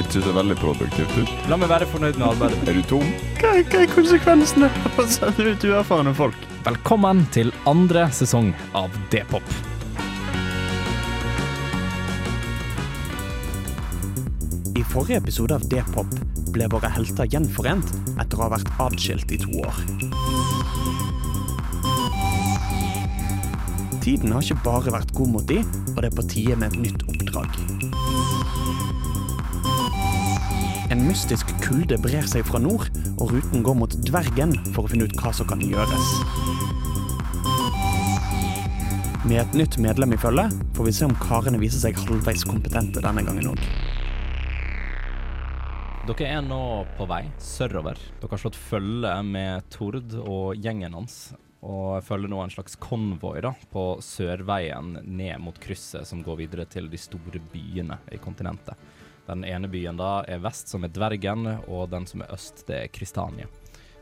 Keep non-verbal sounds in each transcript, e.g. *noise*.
ikke så veldig produktivt ut. La meg være fornøyd med arbeidet. Er du tom? Hva, hva er konsekvensene av å sende ut uerfarne folk? Velkommen til andre sesong av D-pop. I forrige episode av D-pop ble våre helter gjenforent etter å ha vært adskilt i to år. Tiden har ikke bare vært god mot de, og det er på tide med et nytt oppdrag. En mystisk kulde brer seg fra nord, og ruten går mot dvergen for å finne ut hva som kan gjøres. Med et nytt medlem i følget får vi se om karene viser seg halvveis kompetente denne gangen òg. Dere er nå på vei sørover. Dere har slått følge med Tord og gjengen hans. Og følger nå en slags konvoi på sørveien ned mot krysset som går videre til de store byene i kontinentet. Den ene byen da er vest, som er Dvergen, og den som er øst, det er Kristania.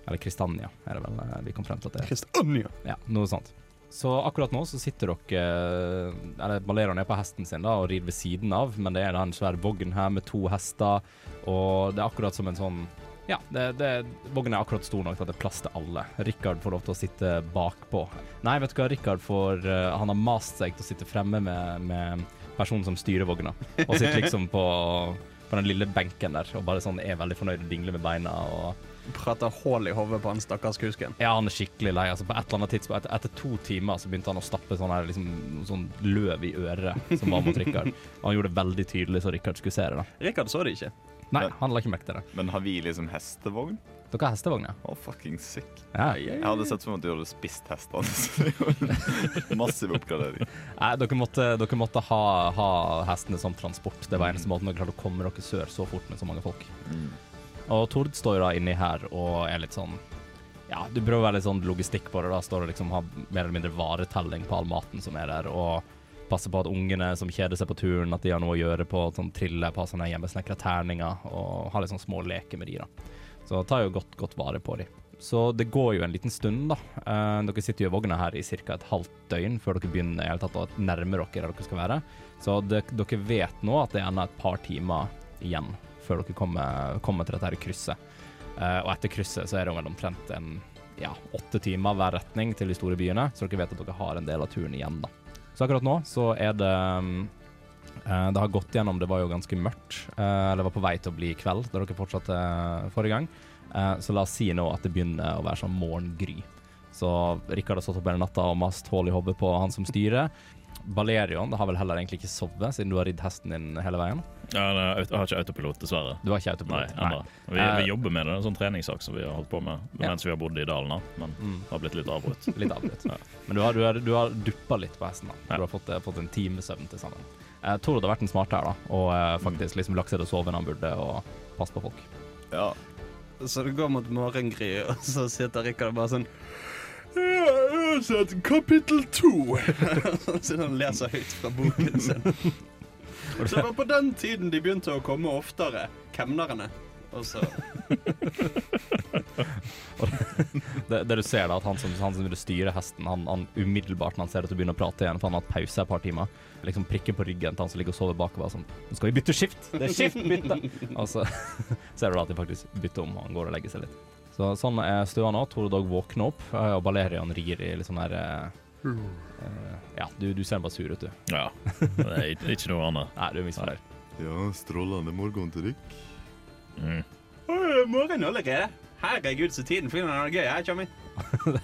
Eller Kristania, er det vel eh, vi kom frem til at det er. Kristania! Ja, noe sånt. Så akkurat nå så sitter dere Eller Balerion er på hesten sin da og rir ved siden av, men det er da en svær vogn her med to hester, og det er akkurat som en sånn ja, det, det, vognen er akkurat stor nok til at det er plass til alle. Rikard får lov til å sitte bakpå. Nei, vet du hva, Rikard får eh, Han har mast seg til å sitte fremme med, med personen som styrer vogna, og sitter liksom på, på den lille benken der og bare sånn er veldig fornøyd og dingler med beina. og Prater hull i hodet på han stakkars kusken. ja, han er skikkelig lei. Altså, på et eller annet tidspunkt, etter, etter to timer så begynte han å stappe sånn, her, liksom, sånn løv i øret som var mot Rikard. Og han gjorde det veldig tydelig så Rikard skulle se det. da. Rikard så det ikke. Nei, han la ikke merke til det. Men har vi liksom hestevogn? Dere har hestevogner? Å, fucking sick. Ja. Jeg hadde sett for meg at du hadde spist hestene. *laughs* så det var en Massiv oppgradering. Nei, dere måtte, dere måtte ha, ha hestene som transport. Det var eneste måten dere klarte å komme dere sør så fort med så mange folk. Mm. Og Tord står jo da inni her og er litt sånn Ja, du prøver å være litt sånn logistikk på det. da Står og liksom har mer eller mindre varetelling på all maten som er der, og passer på at ungene som kjeder seg på turen, at de har noe å gjøre på sånn trille på sånne hjemmesnekra terninger, og har litt sånn små leker med de, da. Så tar jo godt, godt vare på dem. Så det går jo en liten stund, da. Eh, dere sitter jo i vogna her i ca. et halvt døgn før dere begynner i tatt å nærme dere der dere skal være. Så det, dere vet nå at det er ennå et par timer igjen før dere kommer, kommer til dette her krysset. Eh, og etter krysset så er det vel omtrent en ja, åtte timer hver retning til de store byene, så dere vet at dere har en del av turen igjen, da. Så akkurat nå så er det eh, Det har gått gjennom, det var jo ganske mørkt. Uh, eller var på vei til å bli kveld da dere fortsatte eh, forrige gang. Uh, så la oss si nå at det begynner å være sånn morgengry. Så Rikard har stått opp hele natta og mast hull i hodet på han som styrer. Balerion har vel heller egentlig ikke sovet, siden du har ridd hesten din hele veien. Ja, det er- jeg har ikke autopilot, dessverre. Du har ikke Nei, autopilot? ennå. Vi, Eh, vi jobber med det. Det er en sånn treningssak som vi har holdt på med Ja. mens vi har bodd i dalen. Men Mm. har blitt litt avbrutt. Litt avbrutt. *laughs* Ja. Men du har, du har, du har duppa litt på hesten. da. Du har fått, fått en times søvn til sammen. Eh, det hadde vært en smart her, da, og eh, faktisk liksom lagt seg til å sove når han burde, og passe på folk. Ja. Så det går mot morgengry, *laughs* og så sitter Rikard bare sånn «Ja, Jeg har sett kapittel to. *laughs* Siden han leser høyt fra boken sin. *laughs* Så det var på den tiden de begynte å komme oftere, kemnerne. Og så *laughs* Det, det du ser da, at han som, han som vil styre hesten, han, han umiddelbart når han ser at du begynner å prate igjen, for han har hatt pause et par timer, liksom prikker på ryggen til han som ligger og sover bakover, sånn Nå skal vi bytte skift! Det er skift, bytte!' *laughs* og så *laughs* ser du da at de faktisk bytter om, og han går og legger seg litt. Så sånn er stua nå. Tore Dog våkner opp, og Balerian rir i litt sånn der eh, eh, Ja, du, du ser bare sur ut, du. Ja. Det er ikke noe annet. Nei, du er misfornøyd. ja, strålende morgen til dere. Mm. Morgen allerede? Herregud, så tiden flyr når det er gøy. Jeg kommer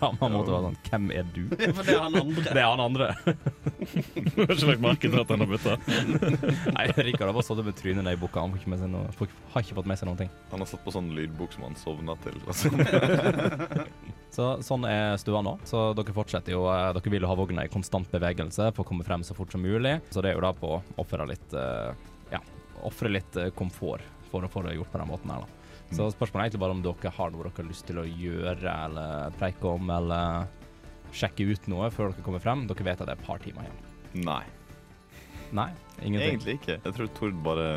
ja, man måtte være sånn Hvem er du? For det er han andre. *laughs* Det er han andre. Du har ikke lagt merke til at han har bytta? *laughs* Nei, Rikard har bare stått med trynet ned i boka. Han får ikke med seg noe, har ikke fått med seg noen ting. Han har satt på sånn lydbok som han sovna til. Altså. *laughs* Så sånn er stua nå. Så dere fortsetter jo eh, Dere vil jo ha vogna i konstant bevegelse for å komme frem så fort som mulig. Så det er jo da på å ofre litt eh, Ja, ofre litt eh, komfort for å få det gjort på den måten her, da. Så spørsmålet er egentlig bare om dere har noe dere har lyst til å gjøre eller preike om, eller sjekke ut noe før dere kommer frem. Dere vet at det er et par timer igjen. Nei, Nei, ingenting. egentlig ikke. Jeg tror Tord bare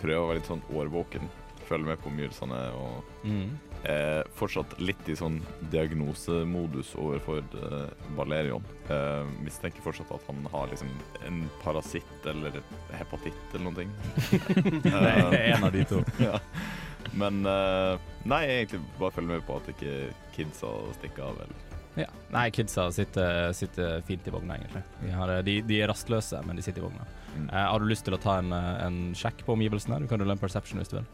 prøver å være litt sånn årvåken. Følge med på omgivelsene og Mm. Er fortsatt litt i sånn diagnosemodus overfor eh, Valerion. Uh, mistenker fortsatt at han har liksom en parasitt eller hepatitt eller noen Det *laughs* er en av de to. *laughs* ja. Men uh, nei, egentlig bare følg med på at ikke kidsa stikker av. Eller. Ja. Nei, kidsa sitter, sitter fint i vogna, egentlig. De, har, de, de er rastløse, men de sitter i vogna. Mm. Eh, har du lyst til å ta en, eh, en sjekk på omgivelsene? Du kan rulle en perception hvis du vil.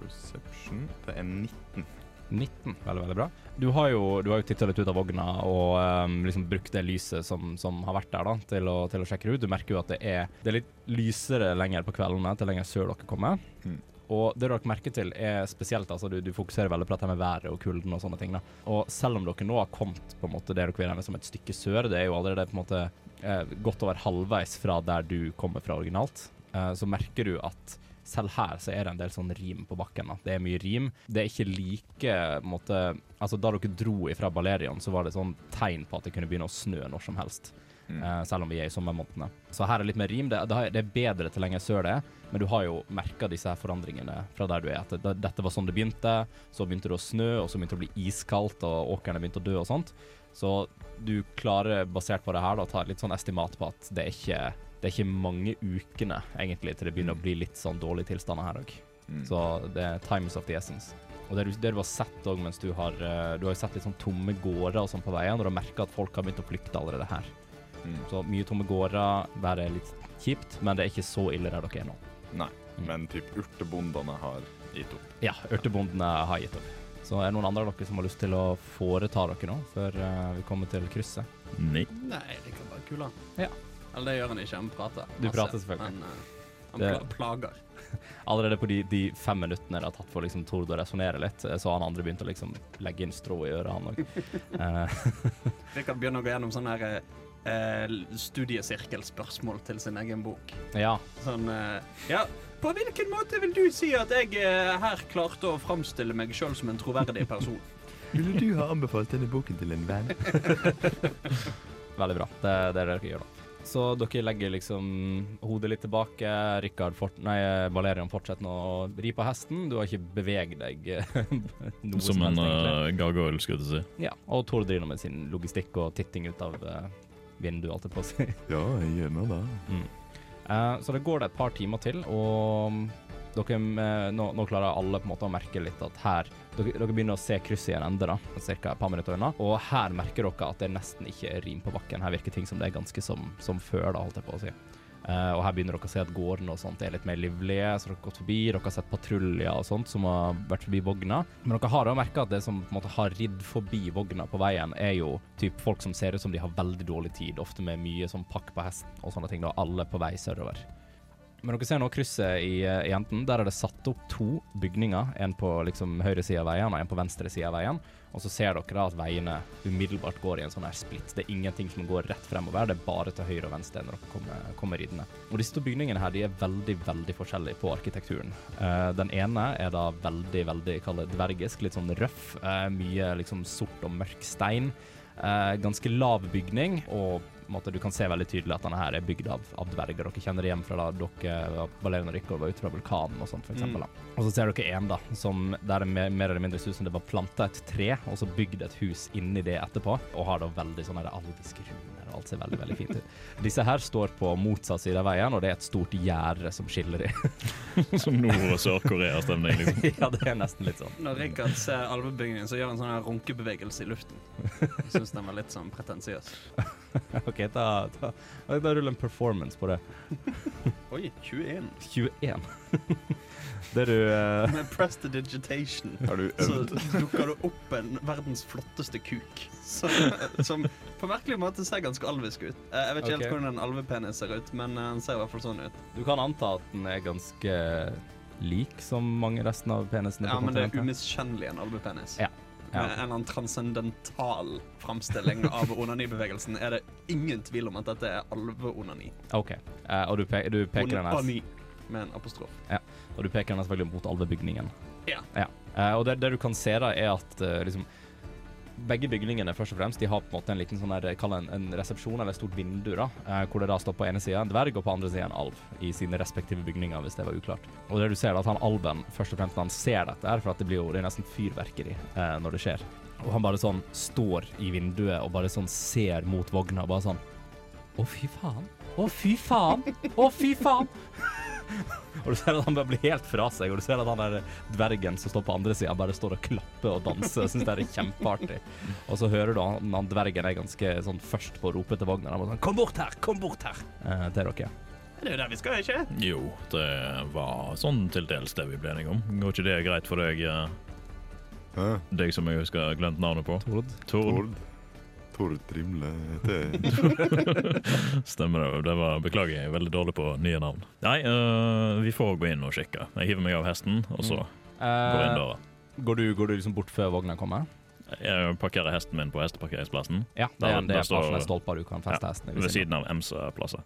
Perception Det er 19. 19, veldig, veldig bra. Du har jo, du har jo titta litt ut av vogna og um, liksom brukt det lyset som, som har vært der, da, til å, til å sjekke det ut. Du merker jo at det er, det er litt lysere lenger på kveldene til lenger sør dere kommer. Mm. Og det dere merker til, er spesielt altså du, du fokuserer veldig på dette med været og kulden og sånne ting. da. Og selv om dere nå har kommet på en måte det dere vil regne som et stykke sør, det er jo allerede på en måte eh, godt over halvveis fra der du kommer fra originalt, eh, så merker du at selv her så er det en del sånn rim på bakken. Da. Det er mye rim. Det er ikke like måte, Altså Da dere dro ifra Balerion, så var det sånn tegn på at det kunne begynne å snø når som helst. Mm. Uh, selv om vi er i sommermånedene. Så her er litt mer rim. Det, det, det er bedre til lenger sør det er, men du har jo merka disse her forandringene fra der du er. At det, dette var sånn det begynte, så begynte det å snø, og så begynte det å bli iskaldt, og åkrene begynte å dø og sånt. Så du klarer, basert på det her, da, å ta et litt sånn estimat på at det er ikke det er ikke mange ukene egentlig til det begynner å bli litt sånn dårlige tilstander her òg. Mm. Så det er times of the essence. Og det du, det du har sett òg mens du har eh, Du har jo sett litt sånn tomme gårder og sånn på veien, og du har merka at folk har begynt å flykte allerede her. Mm. Så mye tomme gårder, været er litt kjipt, men det er ikke så ille der dere er nå. Nei, men typ urtebondene har gitt opp. Ja, urtebondene har gitt opp. Så er det noen andre av dere som har lyst til å foreta dere nå, før uh, vi kommer til krysset? Nei. Nei, det kan være kula. Ja. Eller det gjør han ikke, han prater. Du prater selvfølgelig. Men uh, han Det- plager. *laughs* Allerede på de, de fem minuttene det har tatt for liksom Tord å resonnere litt, eh, så har han andre begynt å liksom legge inn strå i øret, han òg. *laughs* *laughs* Vi kan begynne å gå gjennom sånne her, eh, studiesirkelspørsmål til sin egen bok. ja. Sånn eh, Ja, på hvilken måte vil du si at jeg eh, her klarte å framstille meg sjøl som en troverdig person? Ville du ha anbefalt denne boken til en venn? Veldig bra. Det, det er det dere gjør, da. Så dere legger liksom hodet litt tilbake. Rikard fort, nei, Valerian fortsetter nå å ri på hesten. Du har ikke beveget deg eh, *laughs* noe som, Som en uh, gargoyle, skulle jeg si. Ja, og Tord driver med sin logistikk og titting ut av uh, vinduet, alt jeg på å si. Ja, jeg gjør meg det. Eh, så det går det et par timer til, og dere, eh, nå, nå klarer alle på en måte å merke litt at her Dere, dere begynner å se krysset i en ende, da, ca. et par minutter unna. Og her merker dere at det nesten ikke er rim på bakken. Her virker ting som det er ganske som, som før, da, holdt jeg på å si. Uh, og her begynner dere å se at gårdene og sånt er litt mer livlige, så dere har gått forbi. Dere har sett patruljer og sånt som har vært forbi vogna. Men dere har òg merka at det som på en måte har ridd forbi vogna på veien, er jo typ folk som ser ut som de har veldig dårlig tid, ofte med mye sånn pakk på hesten og sånne ting, da, alle på vei sørover. Men dere ser nå krysset i, eh, i enden. Der er det satt opp to bygninger. En på liksom høyre side av veien og en på venstre side av veien. Og så ser dere da at veiene umiddelbart går i en sånn her splitt. Det er ingenting som går rett fremover, det er bare til høyre og venstre når dere kommer, kommer ridende. Og disse to bygningene her de er veldig, veldig forskjellige på arkitekturen. Uh, den ene er da veldig, veldig kall det dvergisk, litt sånn røff. Uh, mye liksom sort og mørk stein. Uh, ganske lav bygning, og på en måte, du kan se veldig tydelig at denne her er bygd av, av dverger. Dere kjenner det igjen fra da dere, Valerian og Rikard, var ute fra vulkanen og sånt, for eksempel. Da. Og så ser dere en da, som der det mer, mer eller mindre ser ut som det var planta et tre, og så bygd et hus inni det etterpå, og har da veldig sånne der alviske runer, alt ser veldig, veldig fint ut. Disse her står på motsatt side av veien, og det er et stort gjerde som skiller dem. *laughs* Som Nord- og Sør-Korea-stemning, liksom. *laughs* ja, det er nesten litt sånn. Når Rikard ser alvebygningen, så gjør han sånn runkebevegelse i luften. Jeg syns den var litt sånn pretensiøs. *laughs* OK, da, da, da ruller en performance på det. Oi, 21. 21. det du uh... Med prestidigitation Har du så dukker det opp en verdens flotteste kuk. Som, som på merkelig måte ser ganske alvisk ut. Eh, Jeg vet ikke okay. helt hvordan en alvepenis ser ut, men eh, den ser i hvert fall sånn ut. Du kan anta at den er ganske lik som mange resten av penisene Ja, men det er umiskjennelig en alvepenis. Ja. Ja. Med en eller annen transcendental framstilling av onanibevegelsen er det ingen tvil om at dette er alveonani. OK. Uh, og du, pe du peker den her Onani med en apostrof. Ja. Og du peker den selvfølgelig mot alvebygningen. Ja. Eh, og det, det du kan se, da, er at uh, liksom begge bygningene først og fremst De har på en måte en liten sånn der, kall det en, en resepsjon eller et stort vindu, da, eh, hvor det da står på ene sida en dverg og på andre sida en alv i sine respektive bygninger, hvis det var uklart. Og det du ser, da, at han alven først og fremst når han ser dette, her, for at det blir jo det er nesten fyrverkeri eh, når det skjer. Og han bare sånn står i vinduet og bare sånn ser mot vogna, bare sånn Å, fy faen. Å, fy faen. Å, fy faen. *laughs* Og du ser at han bare blir helt fra seg, og du ser at han der dvergen som står på andre sida, bare står og klapper og danser. Syns det er kjempeartig. Og så hører du han, han dvergen er ganske sånn først på å rope til Wagner. Han bare sånn Kom bort her! Kom bort her! Eh, til dere. Det er jo der vi skal, ikke? Jo, det var sånn til dels det vi ble enige om. Går ikke det greit for deg, eh, Hæ? deg som jeg husker glemt navnet på? Tord. Tord. Tord. Tord Trimle heter *laughs* Stemmer det. det var, beklager, jeg er veldig dårlig på nye navn. Nei, uh, vi får gå inn og sjekke. Jeg hiver meg av hesten, og så går jeg inn Eh, døra. går, du, går du liksom bort før vogna kommer? Jeg parkerer hesten min på hesteparkeringsplassen Ja, det Der- er, det der er står- stolper du kan feste hesten i. ved siden av MC-plasser.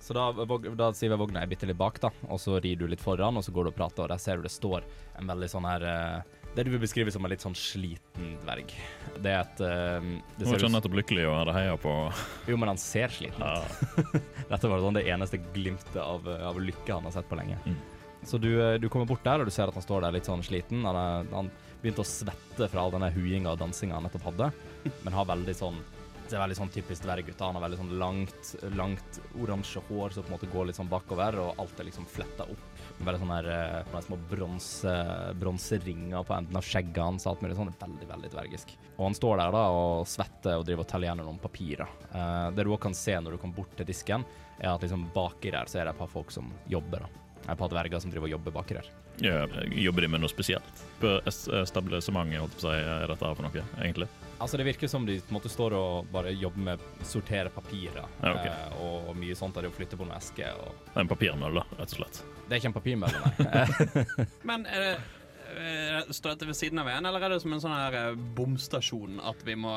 Så da, da sier vi vogna er bitte litt bak, da, og så rir du litt foran, og så går du og prater, og der ser du det står en veldig sånn her eh, Det du vil beskrive som en litt sånn sliten dverg. Det er et uh, det Jeg ser ikke ut, nettopp lykkelig og hadde heia på Jo, men han ser sliten ut. ja, *laughs* Dette var sånn det eneste glimtet av, av lykke han har sett på lenge. Mm. Så du, eh, du kommer bort der, og du ser at han står der litt sånn sliten. Han, er, han begynte å svette fra all denne huinga og dansinga han nettopp hadde, *laughs* men har veldig sånn det er veldig sånn typisk dverggutter. Han har veldig sånn langt, langt oransje hår som på en måte går litt sånn bakover, og alt er liksom fletta opp. Veldig sånn her eh, sånne små bronse, bronseringer på enden av skjegget hans. Alt mulig sånn. Veldig, veldig dvergisk. Og han står der da og svetter og driver og teller gjennom noen papirer. Eh, det du òg kan se når du kommer bort til disken, er at liksom baki der så er det et par folk som jobber. da. Et par dverger som driver og jobber baki der. Ja, jobber de med noe spesielt? Stablesementet, holdt på å si, er dette for noe, egentlig? Altså Det virker som de måte står og bare jobber med sortere papirer Ja, okay. eh, og mye sånt. Der de flytter på noen esker. Og En papirmølle, rett og slett. Det er ikke en papirmølle, nei. *laughs* Men er det, eh, står dette ved siden av veien, eller er det som en sånn her eh, bomstasjon at vi må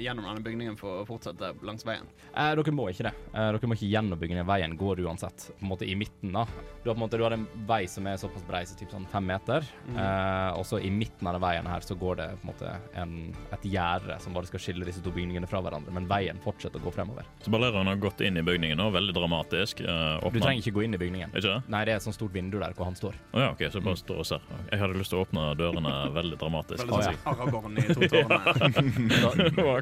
gjennom denne bygningen for å fortsette langs veien? Eh, dere må ikke det. Eh, dere må ikke gjennom bygningen. Veien går uansett. På en måte i midten, da. Du har på en måte du har en vei som er såpass brei som typ sånn fem meter. Eh, og så i midten av den veien her så går det på en måte en, et gjerde som bare skal skille disse to bygningene fra hverandre. Men veien fortsetter å gå fremover. Så ballereren har gått inn i bygningen nå, veldig dramatisk. eh, Du trenger ikke gå inn i bygningen. Ikke det? Nei, det er et sånt stort vindu der hvor han står. Å ja, ok, så bare mm. står og ser. Jeg hadde lyst til å åpne dørene veldig dramatisk. Veldig sånn ja. Aragorn i to *laughs* tårene. Da,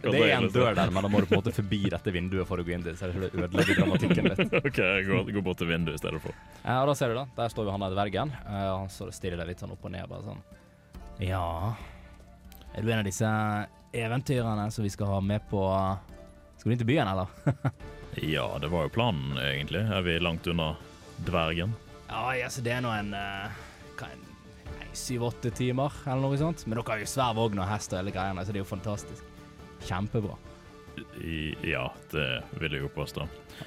Det er en dør der, men da må du på en måte forbi dette vinduet for å gå inn dit. Så det ødelegger dramatikken litt. *laughs* OK, jeg går, går bort til vinduet i stedet for. Ja, og da ser du da, der står jo han der dvergen. eh, han står og stirrer litt sånn opp og ned, bare sånn. Ja, er du en av disse eventyrene som vi skal ha med på Skal du inn til byen, eller? *laughs* Ja, det var jo planen, egentlig. Er vi langt unna dvergen? Ja, altså det er nå en uh en syv-åtte timer, eller noe sånt. Men dere har jo svær vogn og hest og hele greiene, så det er jo fantastisk. Kjempebra. I, ja, det vil jeg jo påstå.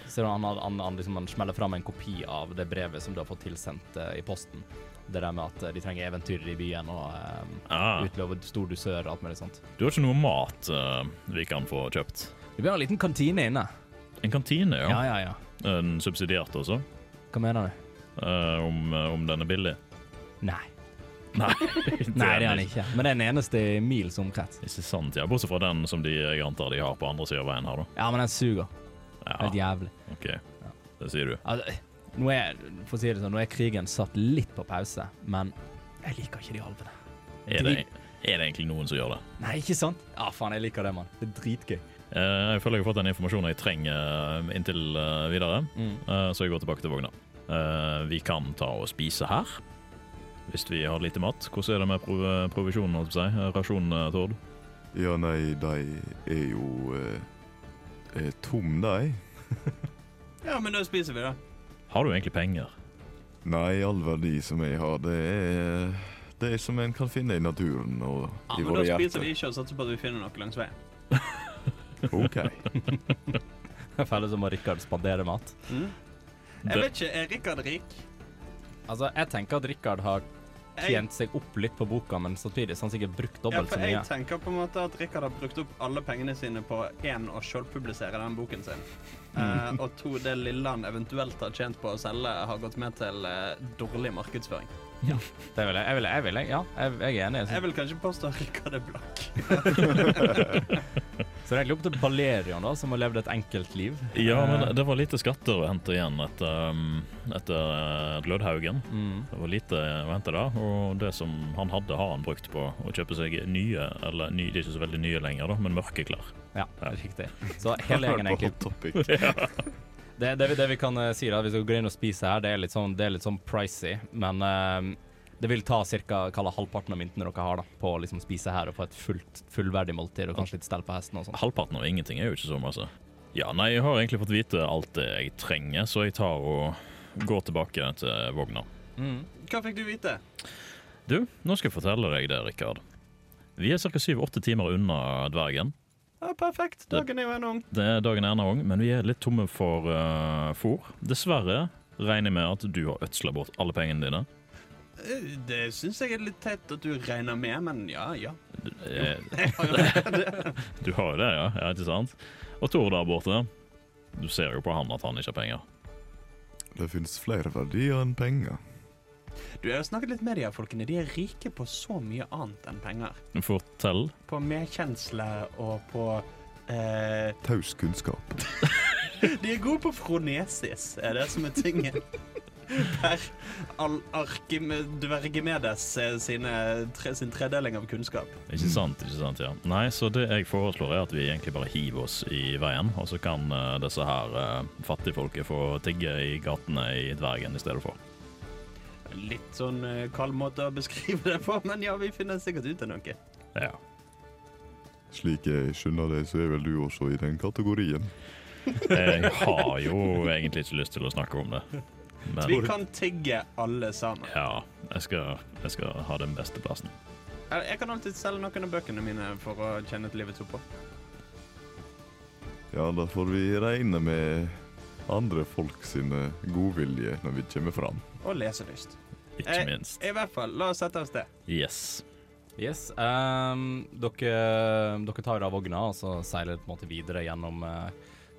Så han, han, han, liksom, han smeller fram en kopi av det brevet som du har fått tilsendt uh, i posten. Det der med at eh, de trenger eventyr i byen og um, Ah, utlover stor dusør og alt mulig sånt. du har ikke noe mat uh, vi kan få kjøpt? Det blir en liten kantine inne. En kantine, ja. Ja, ja, ja. En subsidiert også? Hva mener du? Eh, om, om den er billig? Nei. *laughs* Nei, Nei, det er han ikke. Men det er den eneste i mils omkrets. Ikke sant, ja. Bortsett fra den som de jeg antar de har på andre siden av veien her, da. Ja, men den suger. Helt Ja, jævlig. OK. Det sier du. Altså, nå er, for å si det sånn, nå er krigen satt litt på pause, men jeg liker ikke de alvene. Er det, er det egentlig noen som gjør det? Nei, ikke sant? Ja, faen, jeg liker det, mann. Det er dritgøy. Eh, jeg føler jeg har fått den informasjonen jeg trenger eh, inntil eh, videre, Mm. Så jeg går tilbake til vogna. Vi kan ta og spise her, hvis vi har lite mat. Hvordan er det med prov provisjonen, holdt jeg på å si? Rasjonene, Rasjonen, eh, Tord? Ja, nei, de er jo eh, er tom, de. *laughs* Ja, men da spiser vi, da. Har du egentlig penger? Nei, all verdi som jeg har, det er det er som en kan finne i naturen og Ja, i men våre da spiser vi ikke og satser på at vi finner noe langs veien. *laughs* OK. *laughs* Jeg føler som om Rikard spandere mat. Mm. Jeg vet ikke, er Rikard rik? Altså, jeg tenker at Rikard har tjent seg opp litt på boka, men samtidig så har han sikkert brukt dobbelt så mye. jeg tenker på en måte at Rikard har brukt opp alle pengene sine på én å selvpublisere den boken sin. Uh, og to, det lille han eventuelt har tjent på å selge, har gått med til uh, dårlig markedsføring. Det vil jeg. Jeg vil, jeg vil, ja, jeg, jeg er enig. Jeg vil kanskje påstå Rikard er blakk. *laughs* Så det er egentlig opp til Balerion, da, som har levd et enkelt liv. Ja, men Eh, det var lite skatter å hente igjen etter, um, etter eh, Glødhaugen. mm. Det var lite å hente da, og det som han hadde, har han brukt på å kjøpe seg nye, eller nye, de er ikke så veldig nye lenger, da, men mørke klær. Ja, riktig. Så hele gjengen *laughs* egentlig topic. Det, det, vi- det vi kan uh, si, da, hvis vi går inn og spiser her, det er litt sånn, det er litt sånn pricy, men uh, det vil ta ca. halvparten av myntene dere har da, på å liksom spise her og få et fullt, fullverdig måltid og kanskje litt stell på hesten og sånn. Halvparten av ingenting er jo ikke så masse. Ja, nei, jeg har egentlig fått vite alt det jeg trenger, så jeg tar og går tilbake til vogna. Mm. Hva fikk du vite? Du, nå skal jeg fortelle deg det, Rikard. Vi er ca. syv-åtte timer unna dvergen. Ja, perfekt. Dagen er jo ennå ung. Det er dagen er ennå ung, men vi er litt tomme for uh, fôr. Dessverre regner jeg med at du har ødsla bort alle pengene dine. Eh, Det syns jeg er litt teit at du regner med, men ja, ja. Du, eh, *laughs* Jeg har jo det. *laughs* du har jo det, ja. ja. Ikke sant? Og Tor der borte, du ser jo på han at han ikke har penger. Det finnes flere verdier enn penger. Du, jeg har snakket litt med de her folkene. De er rike på så mye annet enn penger. Fortell. På medkjensle og på eh, Taus kunnskap. *laughs* De er gode på fronesis, er det som er tingen. Per Dvergemedes sine, tre, sin tredeling av kunnskap. Ikke sant, ikke sant, ja. Nei, så det jeg foreslår er at vi egentlig bare hiver oss i veien, og så kan uh, disse her uh, fattigfolket få tigge i gatene i Dvergen i stedet for. Litt sånn eh, kald måte å beskrive det på, men ja, vi finner sikkert ut av noe. Ja. Slik jeg skjønner det, så er vel du også i den kategorien. *laughs* Jeg har jo egentlig ikke lyst til å snakke om det. Vi kan tigge alle sammen. ja, jeg skal, jeg skal ha den beste plassen. Jeg kan alltid selge noen av bøkene mine for å kjenne til livets opphold. Ja, da får vi regne med andre folk sine godvilje når vi kommer fram. Og leselyst. Ikke Eh, minst. I hvert fall, la oss sette oss det. Yes. Yes. Um, dere, dere tar av vogna og så seiler på en måte videre gjennom uh,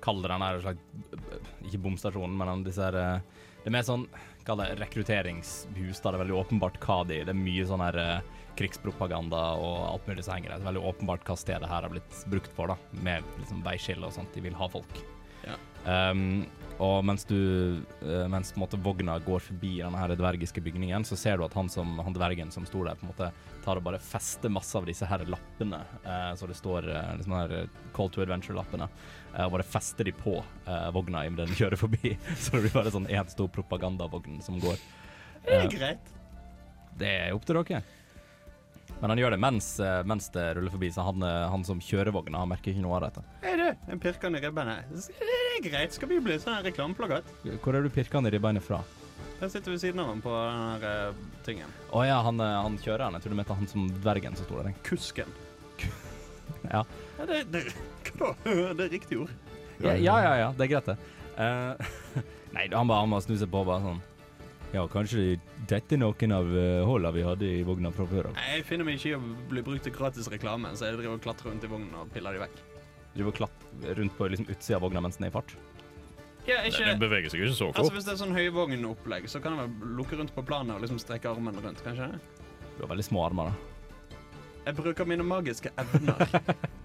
Kall det den her slags Ikke bomstasjonen, men disse her uh, Det er mer sånn Kall det rekrutteringshus. da Det er veldig åpenbart hva de Det er mye sånn her uh, krigspropaganda og alt mulig som henger der. Det er veldig åpenbart hva stedet her har blitt brukt for, da med liksom veiskille og sånt. De vil ha folk. Ehm, og mens du eh, Mens på en måte vogna går forbi denne her dvergiske bygningen, så ser du at han, som, han dvergen som sto der, på en måte tar og bare fester masse av disse her lappene. Uh, så det står uh, liksom her Call to Adventure-lappene. Uh, og bare fester de på vogna idet den kjører forbi. *laughs* så det blir bare sånn én stor propagandavogn som går. Det er greit. det er opp til dere. Men han gjør det mens, eh, mens det ruller forbi, så han, eh, han som kjører vogna, han merker ikke noe av dette. Hei, du. En pirkende ribbeinet. Det er greit. Skal vi bli sånn reklameplakat? Hvor er du pirkende i ribbeinet fra? Jeg sitter ved siden av ham på den her uh, tingen. Å ja, han, han han kjøreren. Jeg tror du mente han som dvergen som sto der. Kusken. *laughs* Ja. Ja, det, det, *laughs* hva da? det er riktig ord. Ja, ja, ja, ja det er greit, det. Uh, *laughs* nei, han bare, han bare snur seg på bare sånn Ja, kanskje dette er noen av hullene vi hadde i vogna fra før av. Jeg finner meg ikke i å bli brukt til gratis reklame, så jeg driver og klatrer rundt i vogna og piller de vekk. Driver og klatrer rundt på liksom, utsida av vogna mens den er i fart. Ja, ikke, Den beveger seg ikke så Altså. Hvis det er sånn høyvognopplegg, så kan jeg vel lukke rundt på planet og liksom strekke armen rundt, kanskje? Du har veldig små armer, da. Jeg bruker mine magiske evner. *laughs*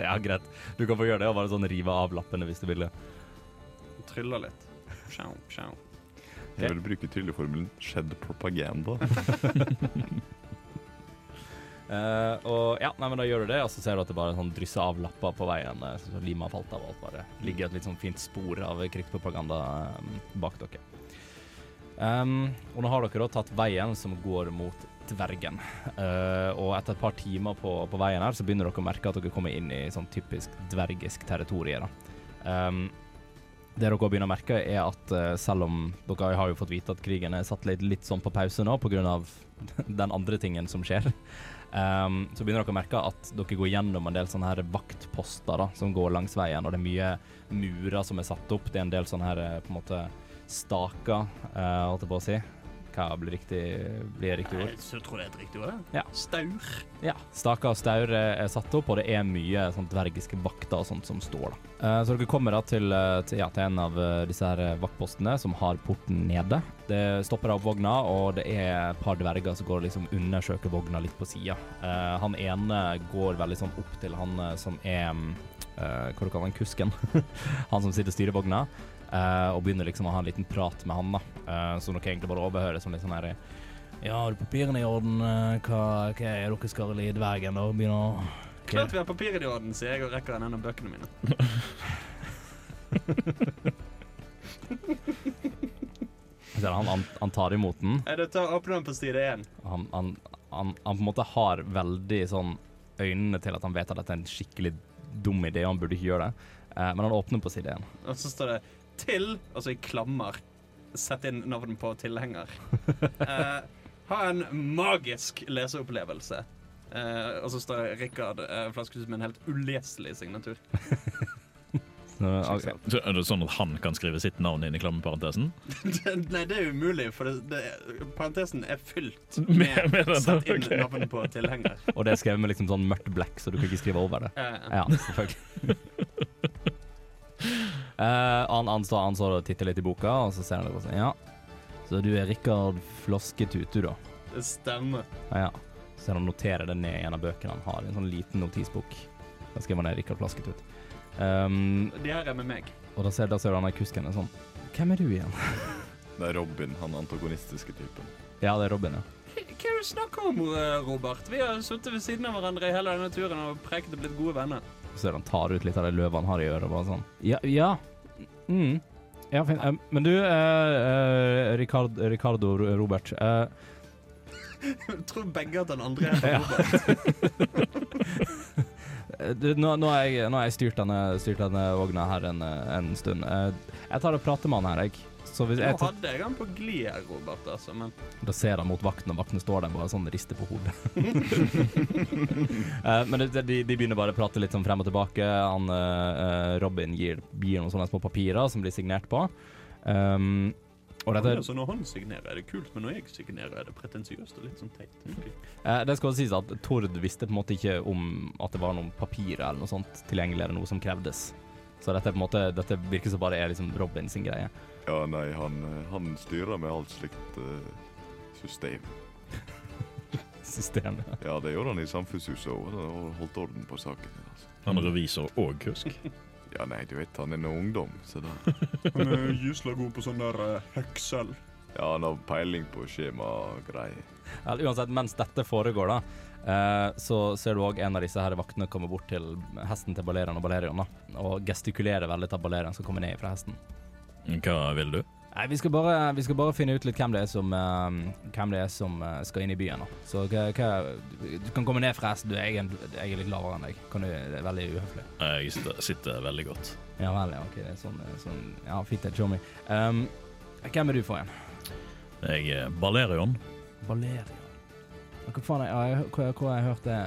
Ja, greit. Du kan få gjøre det og bare sånn rive av lappene hvis du vil det. Tryller litt. Sjau, sjau. Jeg vil bruke trylleformelen 'skjedd propaganda'. uh, *laughs* *laughs* og ja, nei, men da gjør du det, og så ser du at det bare sånn drysser av lapper på veien. Uh, så lima har falt av, og alt bare ligger et litt sånn fint spor av krigspropaganda um, bak dere. Um, og nå har dere da tatt veien som går mot dvergen. Uh, og etter et par timer på, på veien her, så begynner dere å merke at dere kommer inn i sånn typisk dvergisk territorium. Um, det dere begynner å merke, er at eh, selv om dere har jo fått vite at krigen er satt litt, litt sånn på pause nå pga. *laughs* den andre tingen som skjer, um, *laughs* så begynner dere å merke at dere går gjennom en del sånne her vaktposter da, som går langs veien, og det er mye murer som er satt opp. Det er en del sånne her eh, på en måte staker, eh, holdt jeg på å si. Hva blir riktig, blir riktig ord? Jeg tror det er et riktig ord. Ja. Staur. Ja. Staker og staur er satt opp, og det er mye sånn dvergiske vakter og sånt som står, da. Uh, så dere kommer da til, eh, til, ja, til en av eh, disse her eh, vaktpostene som har porten nede. Det stopper av vogna, og det er et par dverger som går og liksom undersøker vogna litt på sida. Uh, han ene går veldig sånn opp til han eh, som er eh, Hva du kaller han? Kusken. *laughs* han som sitter og styrer vogna. Eh, og begynner liksom å ha en liten prat med han, da. Uh, som dere egentlig bare overhører som litt sånn her Ja, har du papirene i orden? Eh, Hva, hva er dere skal i dvergen, da? Begynner å Klart vi har papirene i orden, sier jeg og rekker en av bøkene mine. *laughs* Han, han, tar imot den. Er det ta åpne den på side én? Han, han, han, han på en måte har veldig sånn øynene til at han vet at dette er en skikkelig dum idé, og han burde ikke gjøre det. Uh, men han åpner på side én. Og så står det 'til', altså i klammer. Sett inn navnet på tilhenger. Uh, *laughs* ha en magisk leseopplevelse. Uh, og så står Rikard uh, Flaskehus med en helt uleselig signatur. *laughs* Så, er det sånn at han kan skrive sitt navn inn i klammeparentesen? *laughs* Nei, det er umulig, for det, det, parentesen er fylt Med- med, med den, sett inn okay. navnet på tilhenger. Og det er skrevet med liksom sånn mørkt black, så du kan ikke skrive over det. Eh, Ja, selvfølgelig. Eh, han, han, står, han står og titter litt i boka, og så ser han det og sier ja. Så du er Rikard Flosketutu, da? Det stemmer. Ja, ja. Så ser han noterer det ned i en av bøkene han har, i en sånn liten notisbok. Da skriver han ned Rikard Flasketut. Um, det her er med meg. og da ser, da ser du han der kusken er sånn Hvem er du igjen? *laughs* Det er Robin, han antagonistiske typen. Ja, det er Robin, ja. Hva er det du snakker om, eh, Robert? Vi har sittet ved siden av hverandre i hele denne turen og preket og blitt gode venner. Så ser han tar ut litt av det løvet han har i øret, bare sånn Ja, ja. Mm. Ja, fint. Eh, men du, eh, eh, Ricard, Ricardo Ro- Robert. eh, Jeg tror begge at den andre er Ja. Robert. *laughs* Eh, Du, nå, nå har jeg, nå har jeg styrt, denne, styrt denne vogna her en, eh, en stund. Eh, Jeg tar og prater med han her, jeg. Så hvis Nå jeg tar, hadde jeg han på her, Robert, altså, men da ser han mot vakten, og vakten står der bare sånn rister på hodet. uh, *laughs* men de, de begynner bare å prate litt sånn frem og tilbake. Han, eh, Robin gir, gir noen sånne små papirer som blir signert på. Um, og dette, altså, Når han signerer, er det kult, men når jeg signerer, er det pretensiøst og litt sånn teit. Okay. Eh, det skal sies at Tord visste på en måte ikke om at det var noen papirer eller noe sånt tilgjengelig, eller noe som krevdes. Så dette, er på en måte, dette virker som bare er liksom Robin sin greie. Ja, nei, han, eh, han styrer med alt slikt uh, system. *laughs* system, Ja, det gjorde han i Samfunnshuset òg, og holdt orden på saken. Altså. Han er revisor og kusk. *laughs* Ja, nei, du vet, han er nå ungdom, så da *laughs* Han er gysla god på sånn der heksel. Ja, han har peiling på skjema og greier. Ja, uansett, mens dette foregår, da, eh, så ser du òg en av disse her vaktene komme bort til hesten til Balerian og Balerion da, og gestikulerer veldig til Balerian skal komme ned fra hesten. Hva vil du? Nei, vi skal bare, vi skal bare finne ut litt hvem det er som, uh, hvem det er som uh, skal inn i byen. da. Så hva, du kan komme ned fra hesten. Du, jeg, jeg er litt lavere enn deg. Kan du, det er veldig uhøflig. Jeg sitter, sitter veldig godt. Ja vel, ja. Okay, det er sånn, sånn Ja, fint det, show me. Um, hvem er du for en? Jeg er Balerion. Balerian. Hva faen er, ja, hvor, hvor har jeg hørt det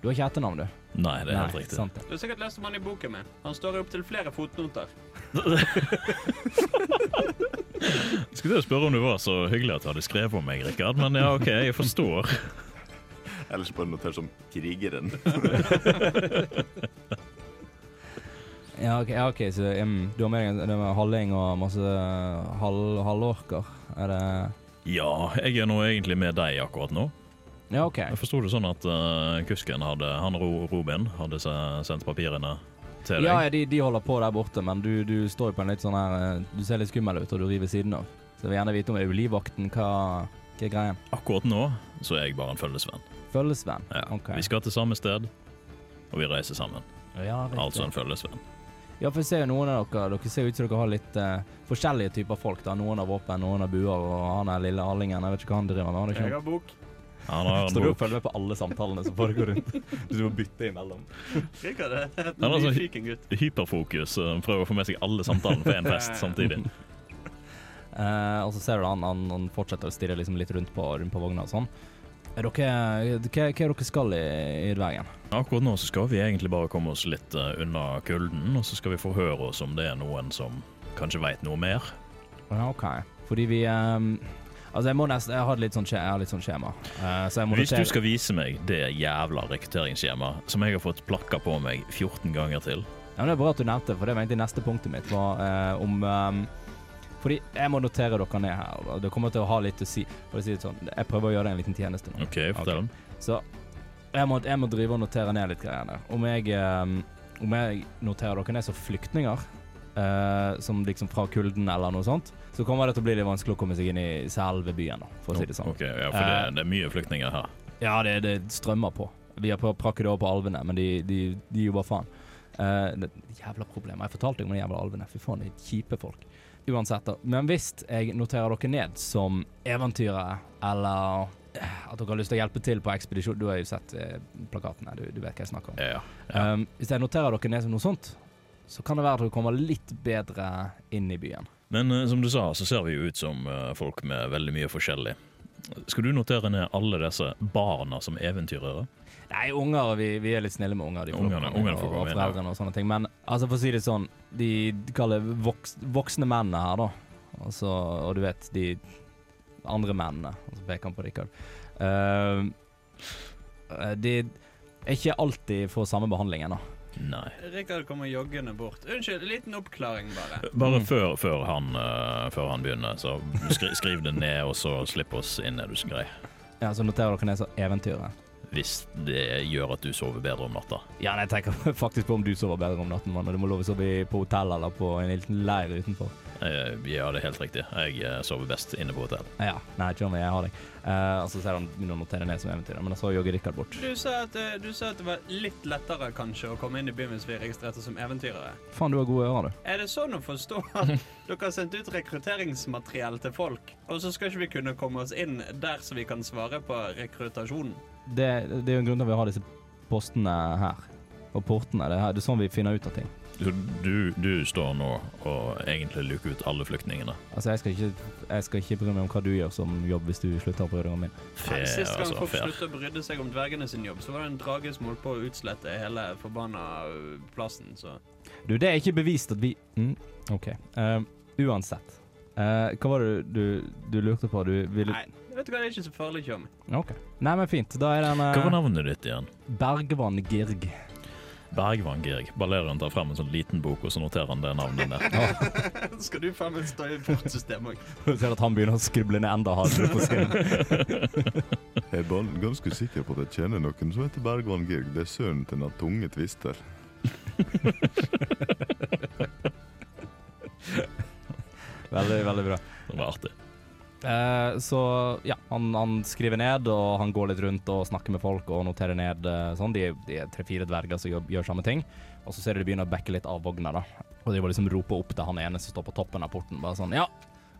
Du har ikke etternavn, du? Nei, det er helt riktig. Sant det. Du har sikkert lest om han i boken min. Han står i opptil flere fotnoter. *laughs* Skulle til å spørre om du var så hyggelig at du hadde skrevet om meg, Rikard, men ja, OK, jeg forstår. *laughs* Ellers bare notert som krigeren. *laughs* Ja, okay, ja, ok, så um, du har med deg halling og masse halv, halvorker? Er det Ja, jeg er nå egentlig med deg akkurat nå. Ja, OK. Jeg forsto det sånn at uh, kusken hadde Han Ro, Robin hadde sendt papirene til deg. Ja, ja, de, de holder på der borte, men du, du står jo på en litt sånn her eh, Du ser litt skummel ut, og du river siden av. Så jeg vil gjerne vite om du livvakten, hva, hva er greien? Akkurat nå så er jeg bare en følgesvenn. Følgesvenn? Ja. Ok. Vi skal til samme sted, og vi reiser sammen. Ja. Altså en følgesvenn. Ja, for jeg ser jo noen av dere Dere ser ut som dere har litt uh, forskjellige typer folk. da Noen har våpen, noen har buer, og han er lille Arlingen. Jeg vet ikke hva han driver med. Han Jeg ikke har bok. Han har en Står du og følger med på alle samtalene som foregår rundt? Du må bytte imellom. Rikard er en Han har sånn- Hyperfokus. eh, Prøver å få med seg alle samtalene på én *laughs* fest samtidig. Uh, og så ser du han, han, han fortsetter å stirre liksom litt rundt på, rundt på vogna og sånn. Er dere, hva, hva er dere skal i, i dvergen? Akkurat nå så skal vi egentlig bare komme oss litt eh, unna kulden, og så skal vi forhøre oss om det er noen som kanskje veit noe mer. Ja, OK. Fordi vi um, Altså, jeg må nesten Jeg har litt sånn, skje, har litt sånn skjema. Uh, så Hvis du skal vise meg det jævla rekrutteringsskjemaet som jeg har fått plakka på meg 14 ganger til Ja, men Det er bra at du nevnte for det var egentlig neste punktet mitt. Var, uh, om ehm, Fordi jeg må notere dere ned her. og Det kommer til å ha litt å si. For å si det sånn, Jeg prøver å gjøre deg en liten tjeneste nå. OK, fortell. Ok. Så jeg må, jeg må drive og notere ned litt greier. der. Om jeg, um, om jeg noterer dere ned som flyktninger, uh, som liksom fra kulden eller noe sånt, så kommer det til å bli litt vanskelig å komme seg inn i selve byen, da, for å si det sånn. Ok, ja, For det, det er mye flyktninger her. Ja, det, det strømmer på. Vi har prøvd å prakke det over på alvene, men de, de, de jobber faen. Uh, det jævla problemer. Jeg fortalte deg om de jævla alvene. Fy faen, de kjipe folk. Uansett, da. Men hvis jeg noterer dere ned som eventyrere, eller eh, at dere har lyst til å hjelpe til på ekspedisjon Du har jo sett eh, plakatene, du, du vet hva jeg snakker om. Ja, ja. Um, hvis jeg noterer dere ned som noe sånt, så kan det være at dere kommer litt bedre inn i byen. Men uh, som du sa, så ser vi jo ut som uh, folk med veldig mye forskjellig. Skal du notere ned alle disse barna som eventyrere? Nei, unger, vi, vi er litt snille med unger. De får Ungerne- ungerne får og, komme og inn, ja. foreldrene og sånne ting. Men altså, for å si det sånn, de kaller voks, voksne mennene her, da. Altså, og du vet, de andre mennene. Altså, peker han på Rikard. Ehm, eh, de er ikke alltid får samme behandling ennå. Nei. Rikard kommer joggende bort. Unnskyld, liten oppklaring, bare. Bare Mm. før, før, han, uh, før han begynner, så skri, skriv det ned, og så slipp oss inn, er du så grei. Ja, Så noterer dere ned så eventyrere. Hvis det gjør at du sover bedre om natta. Ja, nei, jeg tenker *laughs* faktisk på om du sover bedre om natten, mann. og Du må lov å sove på hotell eller på en liten leir utenfor. Eh, Ja, det er helt riktig. Jeg eh, sover best inne på hotell. Ja, nei, kjør meg, jeg har deg. Uh, altså, så ser han begynner å notere ned som eventyrer, men så jogger Rikard bort. Du sa, at, du sa at det var litt lettere kanskje å komme inn i byen hvis vi registrerte som eventyrere. Faen, du har gode ører, du. Er det sånn å forstå at *laughs* dere har sendt ut rekrutteringsmateriell til folk, og så skal ikke vi kunne komme oss inn der så vi kan svare på rekrutasjonen? Det, det er jo en grunn til at vi har disse postene her. Og portene. Det er, her- det er sånn vi finner ut av ting. Så du, du står nå og egentlig luker ut alle flyktningene. Altså, jeg skal ikke, jeg skal ikke bry meg om hva du gjør som jobb hvis du slutter å bry deg om min. Fair, Sist gang altså. folk Fair. sluttet å brydde seg om dvergene sin jobb, så var det en drage som holdt på å utslette hele forbanna plassen, så Du, det er ikke bevist at vi mm, OK. Uh, uansett. Uh, hva var det du, du lurte på? Du ville Nei, vet du hva, det er ikke så farlig, Tjom. OK. Nei, men fint. Da er den Hva var uh, navnet ditt igjen? Bergvann Girg. Bergvann Girg. Balerian tar frem en sånn liten bok, og så noterer han det navnet der. *laughs* Skal du faen meg stå i portsystemet òg? *laughs* Du ser at han begynner å skrible ned enda hardere på sin. *laughs* Jeg er ganske sikker på at jeg kjenner noen som heter Bergvann Girg. Det er sønnen til den tunge twister. Veldig, veldig bra. Det var artig. Eh, så ja, han, han skriver ned, og han går litt rundt og snakker med folk og noterer ned eh, sånn. De, de er tre-fire dverger som gjør, gjør samme ting. Og så ser du de begynner å backe litt av vogna, da. Og de bare liksom roper opp til han ene som står på toppen av porten, bare sånn Ja,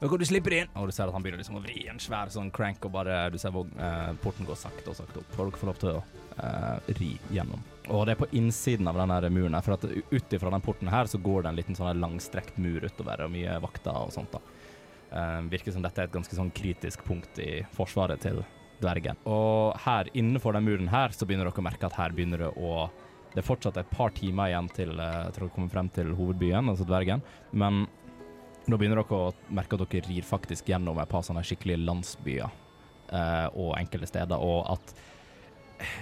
nå kan du slippe inn. Og du ser at han begynner liksom å vri en svær sånn crank, og bare Du ser vogn, eh, porten går sakte og sakte opp. Og dere får lov til å eh, ri gjennom. Og det er på innsiden av den muren her, for at ut ifra den porten her så går det en liten sånn langstrekt mur utover, og mye vakter og sånt, da. Eh, virker som dette er et ganske sånn kritisk punkt i forsvaret til dvergen. Og her, innenfor den muren her, så begynner dere å merke at her begynner det å Det er fortsatt et par timer igjen til, uh, til å komme frem til hovedbyen, altså dvergen, men nå begynner dere å merke at dere rir faktisk gjennom et par sånne skikkelige landsbyer uh, og enkelte steder, og at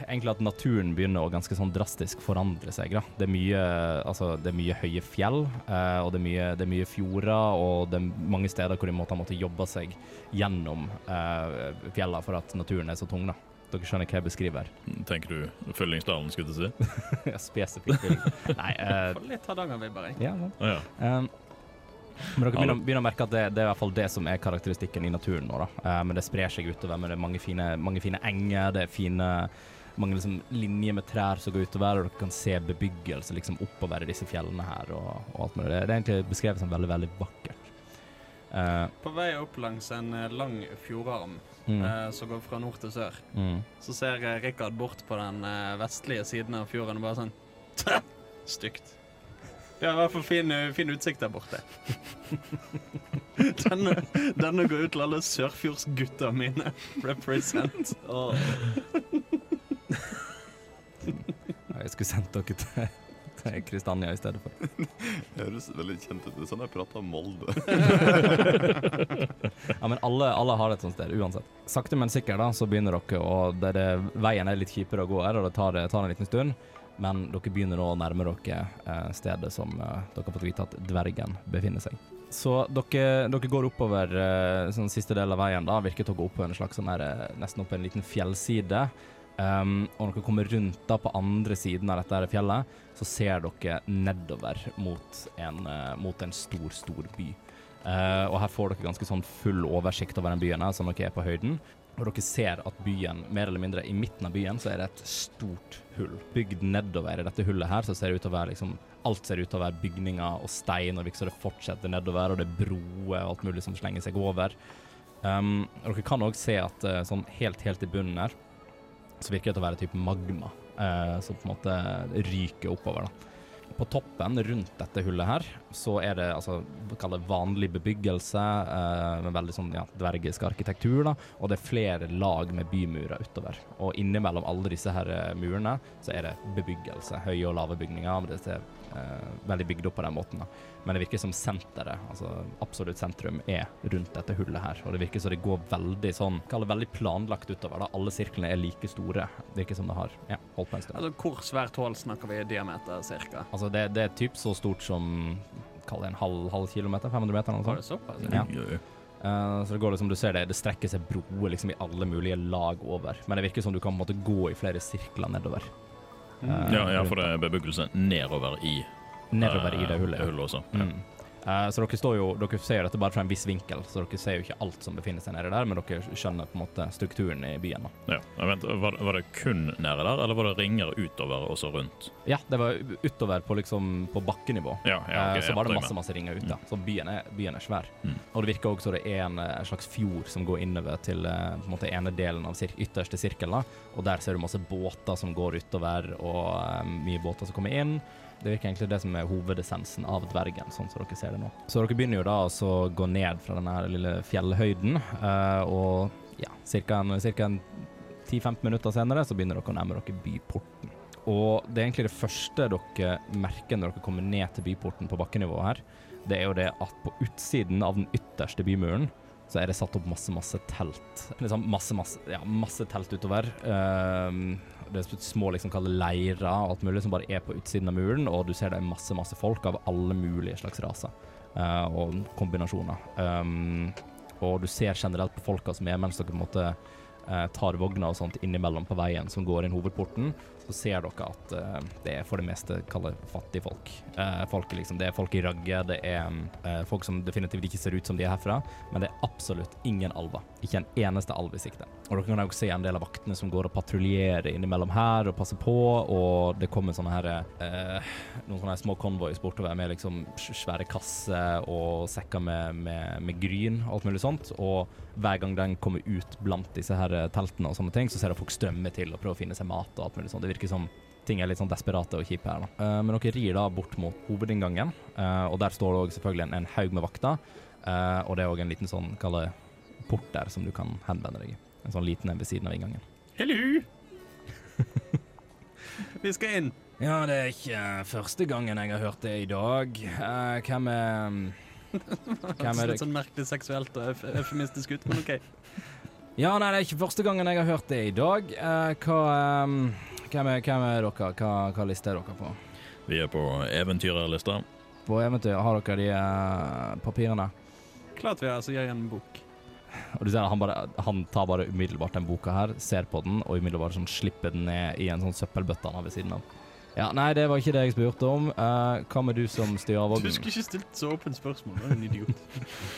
egentlig at naturen begynner å ganske sånn drastisk forandre seg. Da. Det, er mye, altså, det er mye høye fjell, eh, og det er mye, det er mye fjorder, og det er mange steder hvor de måtte måtte jobbe seg gjennom eh, fjellene for at naturen er så tung. da. Dere skjønner hva jeg beskriver? Tenker du Fyllingsdalen, skulle du si? *laughs* Ja, Spesifikt. Nei, eh, Får Litt Hardangervibber, jeg. ja, ja. Um, men dere begynner, begynner å merke at det, det er i hvert fall det som er karakteristikken i naturen nå. da. Uh, men det sprer seg utover. Men det er mange fine, mange fine enger, det er fine mange liksom linjer med trær som går utover, og dere kan se bebyggelse liksom oppover i disse fjellene her. og, og alt med det. Det er egentlig beskrevet som veldig, veldig vakkert. Uh, På vei opp langs en eh, lang fjordarm mm, eh, som går fra nord til sør, mm. så ser Rikard bort på den vestlige siden av fjorden og bare sånn *laughs* Stygt. Vi har i hvert fall fin, eh, fin utsikt der borte. *laughs* denne, denne går ut til alle sørfjordsgutta mine. Represent. *laughs* Jeg skulle sendt dere til til Kristania i stedet for. *laughs* Det høres veldig kjent ut. Det er sånn jeg prater om Molde. Ja, men alle, alle har et sånt sted, uansett. Sakte, men sikkert da, så begynner dere å det, det, Veien er litt kjipere å gå her, og det tar, det tar en liten stund. Men dere begynner nå å nærme dere eh, stedet som eh, dere har fått vite at dvergen befinner seg. Så dere, dere går oppover eh, sånn siste del av veien, da. Virker til å gå opp på en slags sånn her, nesten opp på en liten fjellside. Um, og når dere kommer rundt da på andre siden av dette fjellet, så ser dere nedover mot en, mot en stor, stor by. Uh, og her får dere ganske sånn full oversikt over den byen her, som dere er på høyden. Og dere ser at byen, mer eller mindre i midten av byen, så er det et stort hull. Bygd nedover i dette hullet her, så ser det ut til å være liksom Alt ser ut til å være bygninger og stein, og liksom det fortsetter nedover, og det er broer og alt mulig som slenger seg over. Um, og dere kan òg se at eh, sånn helt, helt i bunnen her, så virker det til å være type magma, uh, som på en måte ryker oppover, da. På toppen rundt dette hullet her, så er det altså, kall det vanlig bebyggelse eh, med veldig sånn ja, dvergisk arkitektur, da, og det er flere lag med bymurer utover. Og innimellom alle disse her eh, murene så er det bebyggelse, høye og lave bygninger. men Det er eh, veldig bygd opp på den måten. da. Men det virker som senteret, altså absolutt sentrum, er rundt dette hullet her. Og det virker som det går veldig sånn, kall det veldig planlagt utover. da. Alle sirklene er like store. Det virker som det har ja, holdt på en stund. Altså, Hvor svært hull snakker vi i diameter, cirka? Altså det, det er typ så stort som Kall det en halv, halv kilometer? 500 meter? eller noe det sånt. Ja. Jo, jo. Eh, så det går liksom, du ser det, det strekker seg broer liksom i alle mulige lag over. Men det virker som du kan måte gå i flere sirkler nedover. Uh, Ja, ja, for det er bebyggelse nedover i Nedover i det eh, hullet. ja. hullet også. Ja. Mm. Eh, så dere står jo Dere ser dette bare fra en viss vinkel, så dere ser jo ikke alt som befinner seg nede der, men dere skjønner på en måte strukturen i byen. da. Ja. men vent, var, var det kun nede der, eller var det ringer utover og så rundt? Ja, det var utover på liksom på bakkenivå. Ja, ja, okay, uh, så var det masse masse ringer ute. Så byen er, byen er svær. Mm. Og det virker også som det er en, en, slags fjord som går innover til uh, på en måte ene delen av sir ytterste sirkel. da. Og der ser du masse båter som går utover, og eh, mye båter som kommer inn. Det virker egentlig det som er hovedessensen av dvergen, sånn som dere ser det nå. Så dere begynner jo da å gå ned fra denne lille fjellhøyden, eh, og ja, ca. cirka 10-15 minutter senere så begynner dere å nærme dere byporten. Og det er egentlig det første dere merker når dere kommer ned til byporten på bakkenivå her. Det er jo det at på utsiden av den ytterste bymuren så er det satt opp masse, masse telt. Liksom masse, masse, ja, masse telt utover. Ehm, det er små liksom leirer og alt mulig som bare er på utsiden av muren, og du ser det er masse, masse folk av alle mulige slags raser uh, og kombinasjoner. Um, og du ser generelt på folka som er mens dere på en måte eh, tar vogna og sånt innimellom på veien som går inn hovedporten, så ser dere at uh, det er for det meste kalle fattigfolk. Uh, folk, liksom, det er folk i ragget, det er uh, folk som definitivt ikke ser ut som de er herfra, men det er absolutt ingen alver. Ikke en eneste alv i sikte. Og dere kan også se en del av vaktene som går og patruljerer innimellom her og passer på, og det kommer sånne her noen sånne små konvois bortover med liksom svære kasser og sekker med, med, med gryn og alt mulig sånt. Og hver gang den kommer ut blant disse her eh, teltene og sånne ting, så ser dere folk strømme til og prøve å finne seg mat og alt mulig sånt. Det virker som ting er litt sånn desperate og kjipe her, da. Eh, men dere rir da bort mot hovedinngangen, eh, og der står det òg selvfølgelig en, en haug med vakter. eh, og det er òg en liten sånn, kall det port der som du kan henvende deg i. En sånn liten en ved siden av inngangen. Hello! *laughs* Vi skal inn. Ja, det er ikke første gangen jeg har hørt det i dag. Eh, hvem er Hvem er det? Litt sånn merkelig seksuelt og eufemistisk ut, men OK. Ja, nei, det er ikke første gangen jeg har hørt det i dag. Uh, hva um, hvem, er, hvem er dere? Hva, hva liste er dere på? Vi er på eventyrerlista. På eventyr har dere de uh, papirene? Klart vi har, så gir jeg en bok. Og du ser han, bare, han tar bare umiddelbart den boka her, ser på den, og umiddelbart sånn slipper den ned i en sånn søppelbøtte han har ved siden av. Ja, nei, det var ikke det jeg spurte om. Eh, hva med du som styrer Du vognen? skulle ikke stilt så åpent spørsmål, du er en idiot.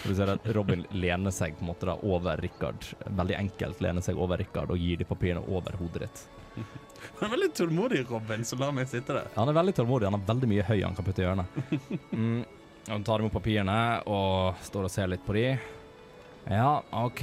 Du ser at Robin lener seg på en måte da over Rikard. Veldig enkelt lener seg over Rikard og gir de papirene over hodet ditt. *laughs* Han er veldig tålmodig, Robin, som lar meg sitte der. Han er veldig tålmodig. Han har veldig mye høy han kan putte i hjørnet. *laughs* Mm. Han tar imot papirene og står og ser litt på de. Ja, OK.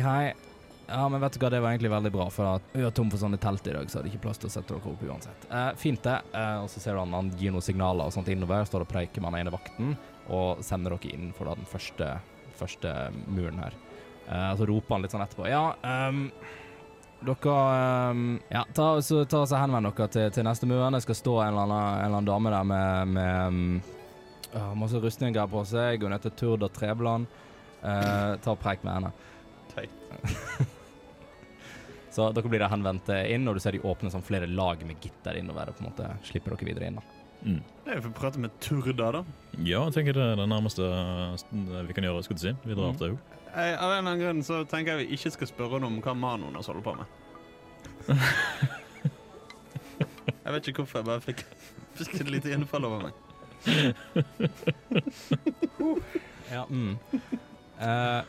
Ja, men vet du hva, det var egentlig veldig bra, for at vi var tom for sånne telt i dag, så hadde ikke plass til å sette dere opp uansett. Eh, fint det. Eh, og så ser du han, han gir noen signaler og sånt innover, står og preiker med den ene vakten, og sender dere inn for da den første, første muren her. Eh, så roper han litt sånn etterpå. Ja, um, dere um, Ja, ta, så, ta så henvend dere til, til neste mur. Det skal stå en eller annen, en eller annen dame der med, med um, masse rustninger på seg. Hun heter Turda Trebland. Eh, ta og preik med henne. Teit. *laughs* Så dere blir da henvendt inn, og du ser de åpner sånn flere lag med gitter innover. Og på en måte slipper dere videre inn. da. Mm. Jeg får prate med Turda, da. Ja, jeg tenker det er det nærmeste eh, vi kan gjøre. skulle du si. Vi drar Mm. til henne. Av en eller annen grunn så tenker jeg vi ikke skal spørre henne om hva mannen hennes holder på med. *laughs* jeg vet ikke hvorfor, jeg bare fikk, fikk et lite innfall over meg. *laughs* Ja. Mm. Eh,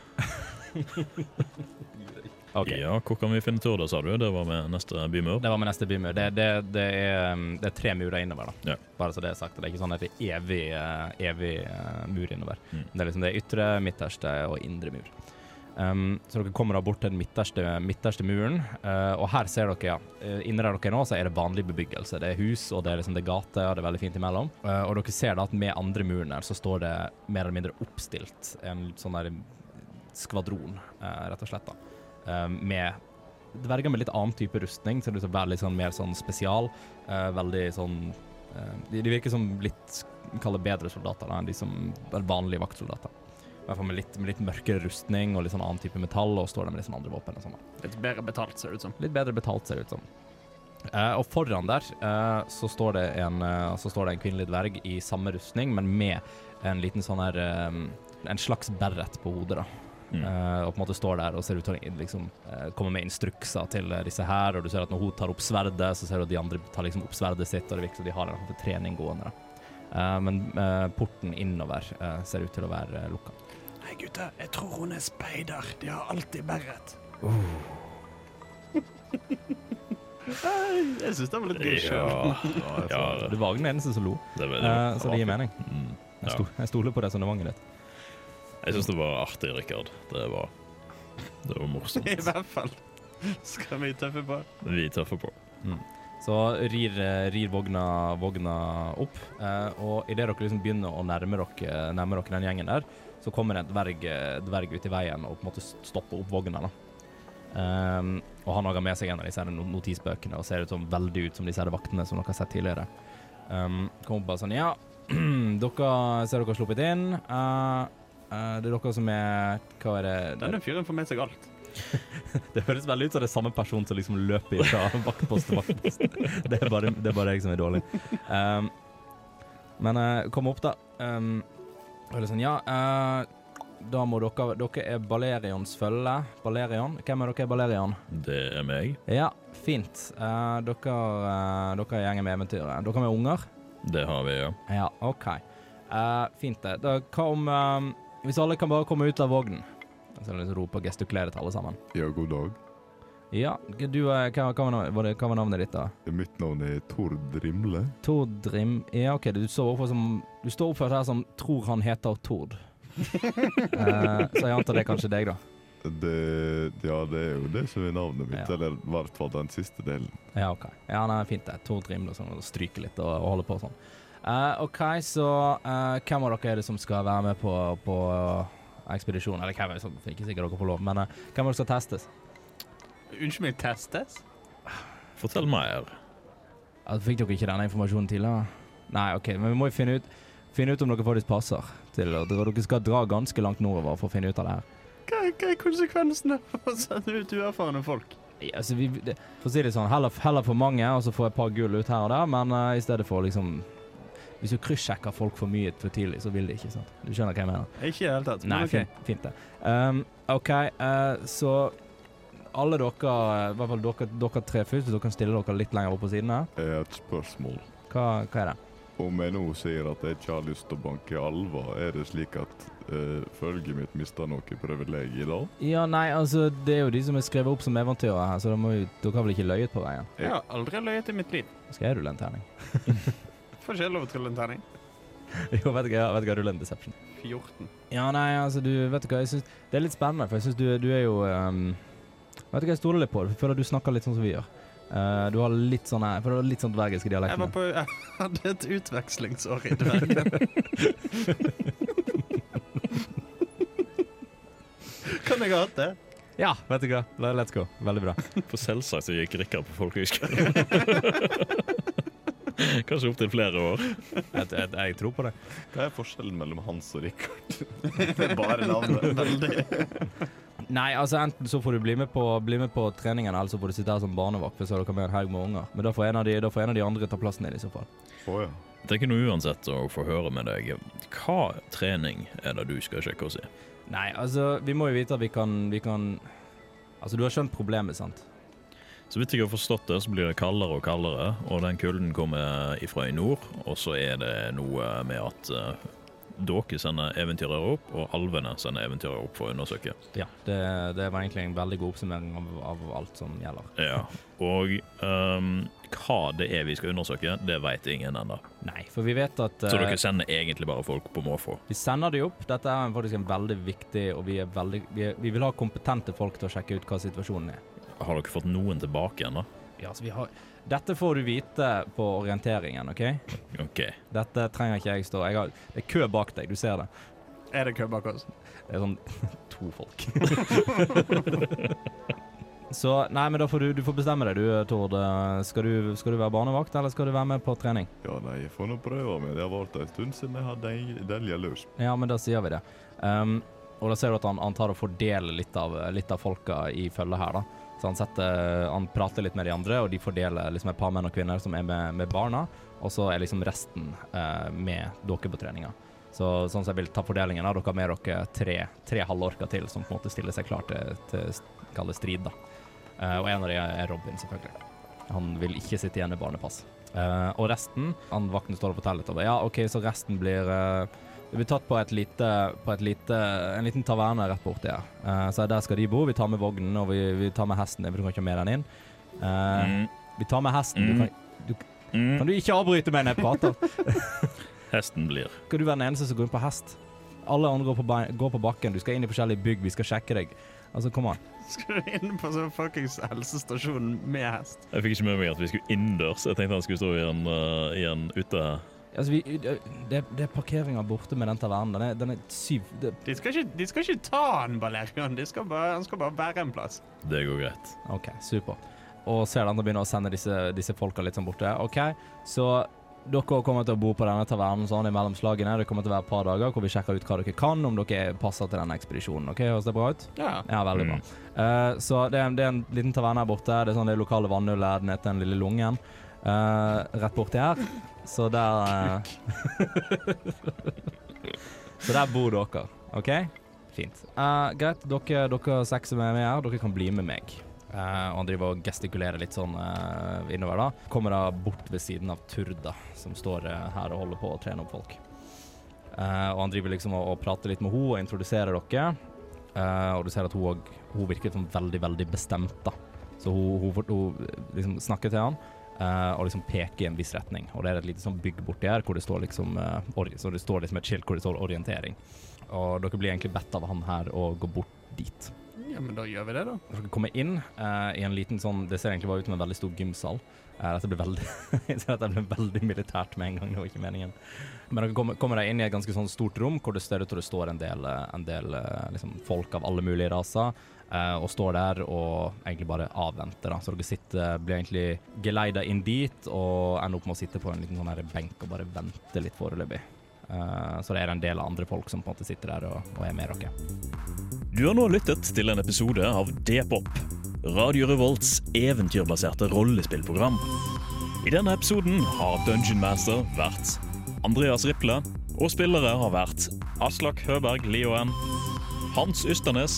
*laughs* OK. Ja, hvor kan vi finne Turda, sa du? Det var med neste bymur? Det var med neste bymur. Det, det, det, er, um, det er tre murer innover, da. Ja. Bare så det er sagt. Det er ikke sånn at det er evig, eh, evig eh, mur innover. Mm. Det er liksom det ytre, midterste og indre mur. Um, så dere kommer da bort til den midterste, midterste muren, Uh, og her ser dere, ja, eh, inni der dere er nå, så er det vanlig bebyggelse. Det er hus, og det er liksom det gate, og det er veldig fint imellom. Uh, og dere ser da at med andre muren her, så står det mer eller mindre oppstilt en sånn der skvadron, uh, rett og slett da. Eh, med dverger med litt annen type rustning, ser ut til å være litt sånn mer sånn spesial. eh, veldig sånn eh, de, de virker som litt kaller bedre soldater da, enn de som er vanlige vaktsoldater. I hvert fall med litt, med litt mørkere rustning og litt sånn annen type metall, og står der med litt sånn andre våpen og sånn. Litt bedre betalt, ser det ut som. Litt bedre betalt, ser det ut som. Eh, og foran der eh, så, står det en, eh, så står det en kvinnelig dverg i samme rustning, men med en liten sånn her En slags beret på hodet, da. Mm. Uh, og på en måte står der og ser ut til å liksom, uh, komme med instrukser til eh, disse her. Og du ser at når hun tar opp sverdet, så ser du at de andre tar liksom opp sverdet sitt, og det virker som de har en trening gående. da. Eh, men eh, porten innover ser ut til å være uh, lukka. Nei, gutter, jeg tror hun er speider. De har alltid beret. *laughs* jeg syns det var litt gøy sjøl. Ja, ja Du var den eneste som lo, det, det, eh, så det gir mening. Mm, Jeg, ja. sto, jeg stoler på resonnementet ditt. Jeg syns det var artig, Rikard. Det var, det var morsomt. *laughs* I hvert fall skal vi tøffe på. Vi tøffer på. på. Så rir, rir vogna, vogna opp, eh, og idet dere liksom begynner å nærme dere, nærme dere den gjengen der, så kommer en dverg, dverg ut i veien og på en måte stopper opp vogna. da. Um, og han har med seg en av disse notisbøkene og ser ut som, veldig ut som disse her vaktene som dere har sett tidligere. Um, kommer bare sånn Ja, *clears throat* dere ser dere har sluppet inn. Eh, eh, det er dere som er Hva er det? Denne fyren får med seg alt. *laughs* Det høres veldig ut som det er samme person som liksom løper fra *laughs* vaktpost til vaktpost. Det er bare, det er bare jeg som er dårlig. Um, men uh, kom opp, da. Um, og sånn, ja, uh, da må dere Dere er Balerions følge. Balerion? Hvem er dere, Balerion? Det er meg. Ja, fint. Eh, dere, uh, dere er gjengen med eventyret. Dere med unger? Det har vi, ja. Ja, OK. Eh, fint, det. Da, hva om um, Hvis alle kan bare komme ut av vognen? Så liksom roper og gestikulerer til alle sammen. Ja, god dag. Ja, du, eh, hva, hva, var navnet, hva var navnet ditt, da? Mitt navn er Tord Rimle. Tord Rim... Ja, OK, du står oppført som Du står oppført her som tror han heter Tord. *laughs* Eh, så jeg antar det er kanskje deg, da. Det, ja, det er jo det som er navnet mitt. Ja. Eller i hvert fall den siste delen. Ja, OK. Ja, nei, fint det. Tord Rimle sånn, og stryker litt og, og holder på sånn. Eh, OK, så uh, hvem av dere er det som skal være med på, på ekspedisjon? Eller hvem er det som Ikke sikkert dere får lov, men uh, hvem det som skal testes? Unnskyld meg, testes? Fortell mer. Fikk dere ikke denne informasjonen tidligere? Nei, OK, men vi må jo finne ut, finne ut om dere faktisk passer til det. Dere skal dra ganske langt nordover for å finne ut av det her. Hva, hva er konsekvensene for å sende ut uerfarne folk? Ja, altså, vi, det, for å si det sånn, heller, heller for mange, og så får jeg et par gull ut her og der, men uh, i stedet for liksom Hvis du kryssjekker folk for mye for tidlig, så vil de ikke, sant? Du skjønner hva jeg mener? Ikke i det hele tatt. Nei, okay. fint, fint det. Um, OK, uh, så alle dere, i hvert fall dere, dere tre først, hvis dere kan stille dere litt lenger opp på siden her. Jeg har et spørsmål. Hva, hva er det? Om jeg nå sier at jeg ikke har lyst til å banke alver, er det slik at uh, følget mitt mister noe privilegier dag? Ja, nei, altså, det er jo de som er skrevet opp som eventyrer her, så dere har vel ikke løyet på veien? Jeg har aldri løyet i mitt liv. Skal jeg den en terning? *laughs* Får ikke jeg lov å trille en terning? *laughs* jo, vet du hva, vet du hva, rulle en deception. 14. Ja, nei, altså, du vet du hva, jeg synes det er litt spennende, for jeg synes du, du er jo um, Vet du hva, jeg stoler litt på jeg føler du snakker litt sånn som vi gjør. Uh, du har litt sånn her, for du har litt sånn dvergiske Jeg var på Jeg hadde et utvekslingsår i *laughs* dvergen. kan jeg ha hatt det? Ja, vet du hva. Let's go. Veldig bra. *laughs* For selvsagt så gikk Rikard på folkehøyskole. Kanskje opptil flere år. Jeg, jeg, jeg tror på det. Hva er forskjellen mellom Hans og Richard? *laughs* det er bare navnet. Veldig. Nei, altså enten så får du bli med på, bli med på treningen, eller så får du sitte her som barnevakt hvis dere med en haug med unger. Men da får, en av de, da får en av de andre ta plassen din i så fall. Oh, ja. Det er ikke noe uansett å få høre med deg. Hva trening er det du skal sjekke oss i? Nei, altså, vi må jo vite at vi kan, vi kan Altså, du har skjønt problemet, sant? Så vidt jeg har forstått det, så blir det kaldere og kaldere, og den kulden kommer ifra i nord. Og så er det noe med at uh, dere sender eventyrere opp, og alvene sender eventyrere opp for å undersøke. Ja, det, det var egentlig en veldig god oppsummering av, av alt som gjelder. Ja, Og um, hva det er vi skal undersøke, det vet ingen ennå. Nei, for vi vet at Så dere eh, sender egentlig bare folk på måfå? Vi sender de opp. Dette er faktisk en veldig viktig, og vi, er veldig, vi, vi vil ha kompetente folk til å sjekke ut hva situasjonen er. Har dere fått noen tilbake ennå? Ja, altså, vi har... Dette får du vite på orienteringen, OK? OK. Dette trenger ikke jeg stå jeg har, Det er kø bak deg, du ser det. Er det kø bak oss? Det er sånn *laughs* to folk. *laughs* Så nei, men da får du, du får bestemme deg, du Tord. Skal du, skal du være barnevakt, eller skal du være med på trening? ja, nei, jeg får nå prøve meg. Det har vært en stund siden jeg hadde en delje løs. Ja, men da sier vi det. Um, og da ser du at han, han tar og fordeler litt av, litt av folka i følget her, da. Så han, setter, han prater litt med de andre, og de fordeler liksom et par menn og kvinner som er med, med barna, og så er liksom resten eh, med dere på treninga. Så sånn som jeg vil ta fordelingen, har dere med dere tre, tre halvorker til som på en måte stiller seg klar til, til strid, da. Eh, og en av dem er Robin, selvfølgelig. Han vil ikke sitte igjen med barnepass. Eh, og resten han Vakten står og forteller litt over. Ja, OK, så resten blir eh, det blir tatt på, et lite, på et lite, en liten taverne rett borti her. Uh, så der skal de bo. Vi tar med vognen og vi, vi tar med hesten din, for du kan ikke ha med den inn. Uh, Vi tar med hesten. Du kan, du, Mm. kan du ikke avbryte meg når jeg prater? *laughs* Hesten blir. Skal du være den eneste som går inn på hest? Alle andre går på, bein, går på bakken. Du skal inn i forskjellige bygg. Vi skal sjekke deg. Altså, kom an. Skal du inn på sånn fuckings helsestasjon med hest? Jeg fikk ikke med meg at vi skulle innendørs. Jeg tenkte han skulle stå i en, uh, i en ute... Altså, vi, det, det er parkeringa borte med den tavernen. Den er, den er syv det, De skal ikke, de skal ikke ta han, Valerian. De skal bare, han skal bare være en plass. Det går greit. OK, supert. Og ser de andre begynner å sende disse, disse folka litt sånn borte. OK, så dere kommer til å bo på denne tavernen sånn i slagene. Det kommer til å være et par dager hvor vi sjekker ut hva dere kan, om dere passer til denne ekspedisjonen. OK, Høres det bra ut? Ja. Ja, veldig bra. Mm. Eh, så det er, det er en liten taverne her borte. Det er sånn det lokale vannhullet ned til den lille lungen. Eh, rett borti her. Så der eh, *laughs* Så der bor dere, OK? Fint. Uh, greit, dere, dere seks som er med her, dere kan bli med meg. Uh, og han driver og gestikulerer litt sånn uh, innover, da. Kommer da bort ved siden av Turda, som står her og holder på å trene opp folk. Og han driver liksom og, og prater litt med henne og introduserer dere. Og du ser at hun, hun virker sånn veldig, veldig bestemt, da. Så hun, hun, hun, hun liksom snakker til han eh, og liksom peker i en viss retning. Og det er et lite sånn bygg borti her hvor det står liksom uh, Så det står liksom et skilt hvor det står orientering. Og dere blir egentlig bedt av han her å gå bort dit. ja, men da gjør vi det, da. Dere kommer inn uh, i en liten sånn Det ser egentlig bare ut som en veldig stor gymsal. Dette blir veldig *laughs* Jeg ser at det ble veldig militært med en gang, det var ikke meningen. Men dere kommer, kommer inn i et ganske sånn stort rom hvor det ser ut til det står en del, en del liksom, folk av alle mulige raser. Eh, og står der og egentlig bare avventer. Da. Så dere sitter, blir egentlig geleida inn dit og ender opp med å sitte på en liten sånn her benk og bare vente litt foreløpig. Eh, så det er en del andre folk som på en måte sitter der og, og er med dere. Du har nå lyttet til en episode av D-pop, Radio Revolts eventyrbaserte rollespillprogram. I denne episoden har Dungeon Master vært Andreas Riple, og spillere har vært Aslak Høberg Lioen, Hans Ysternes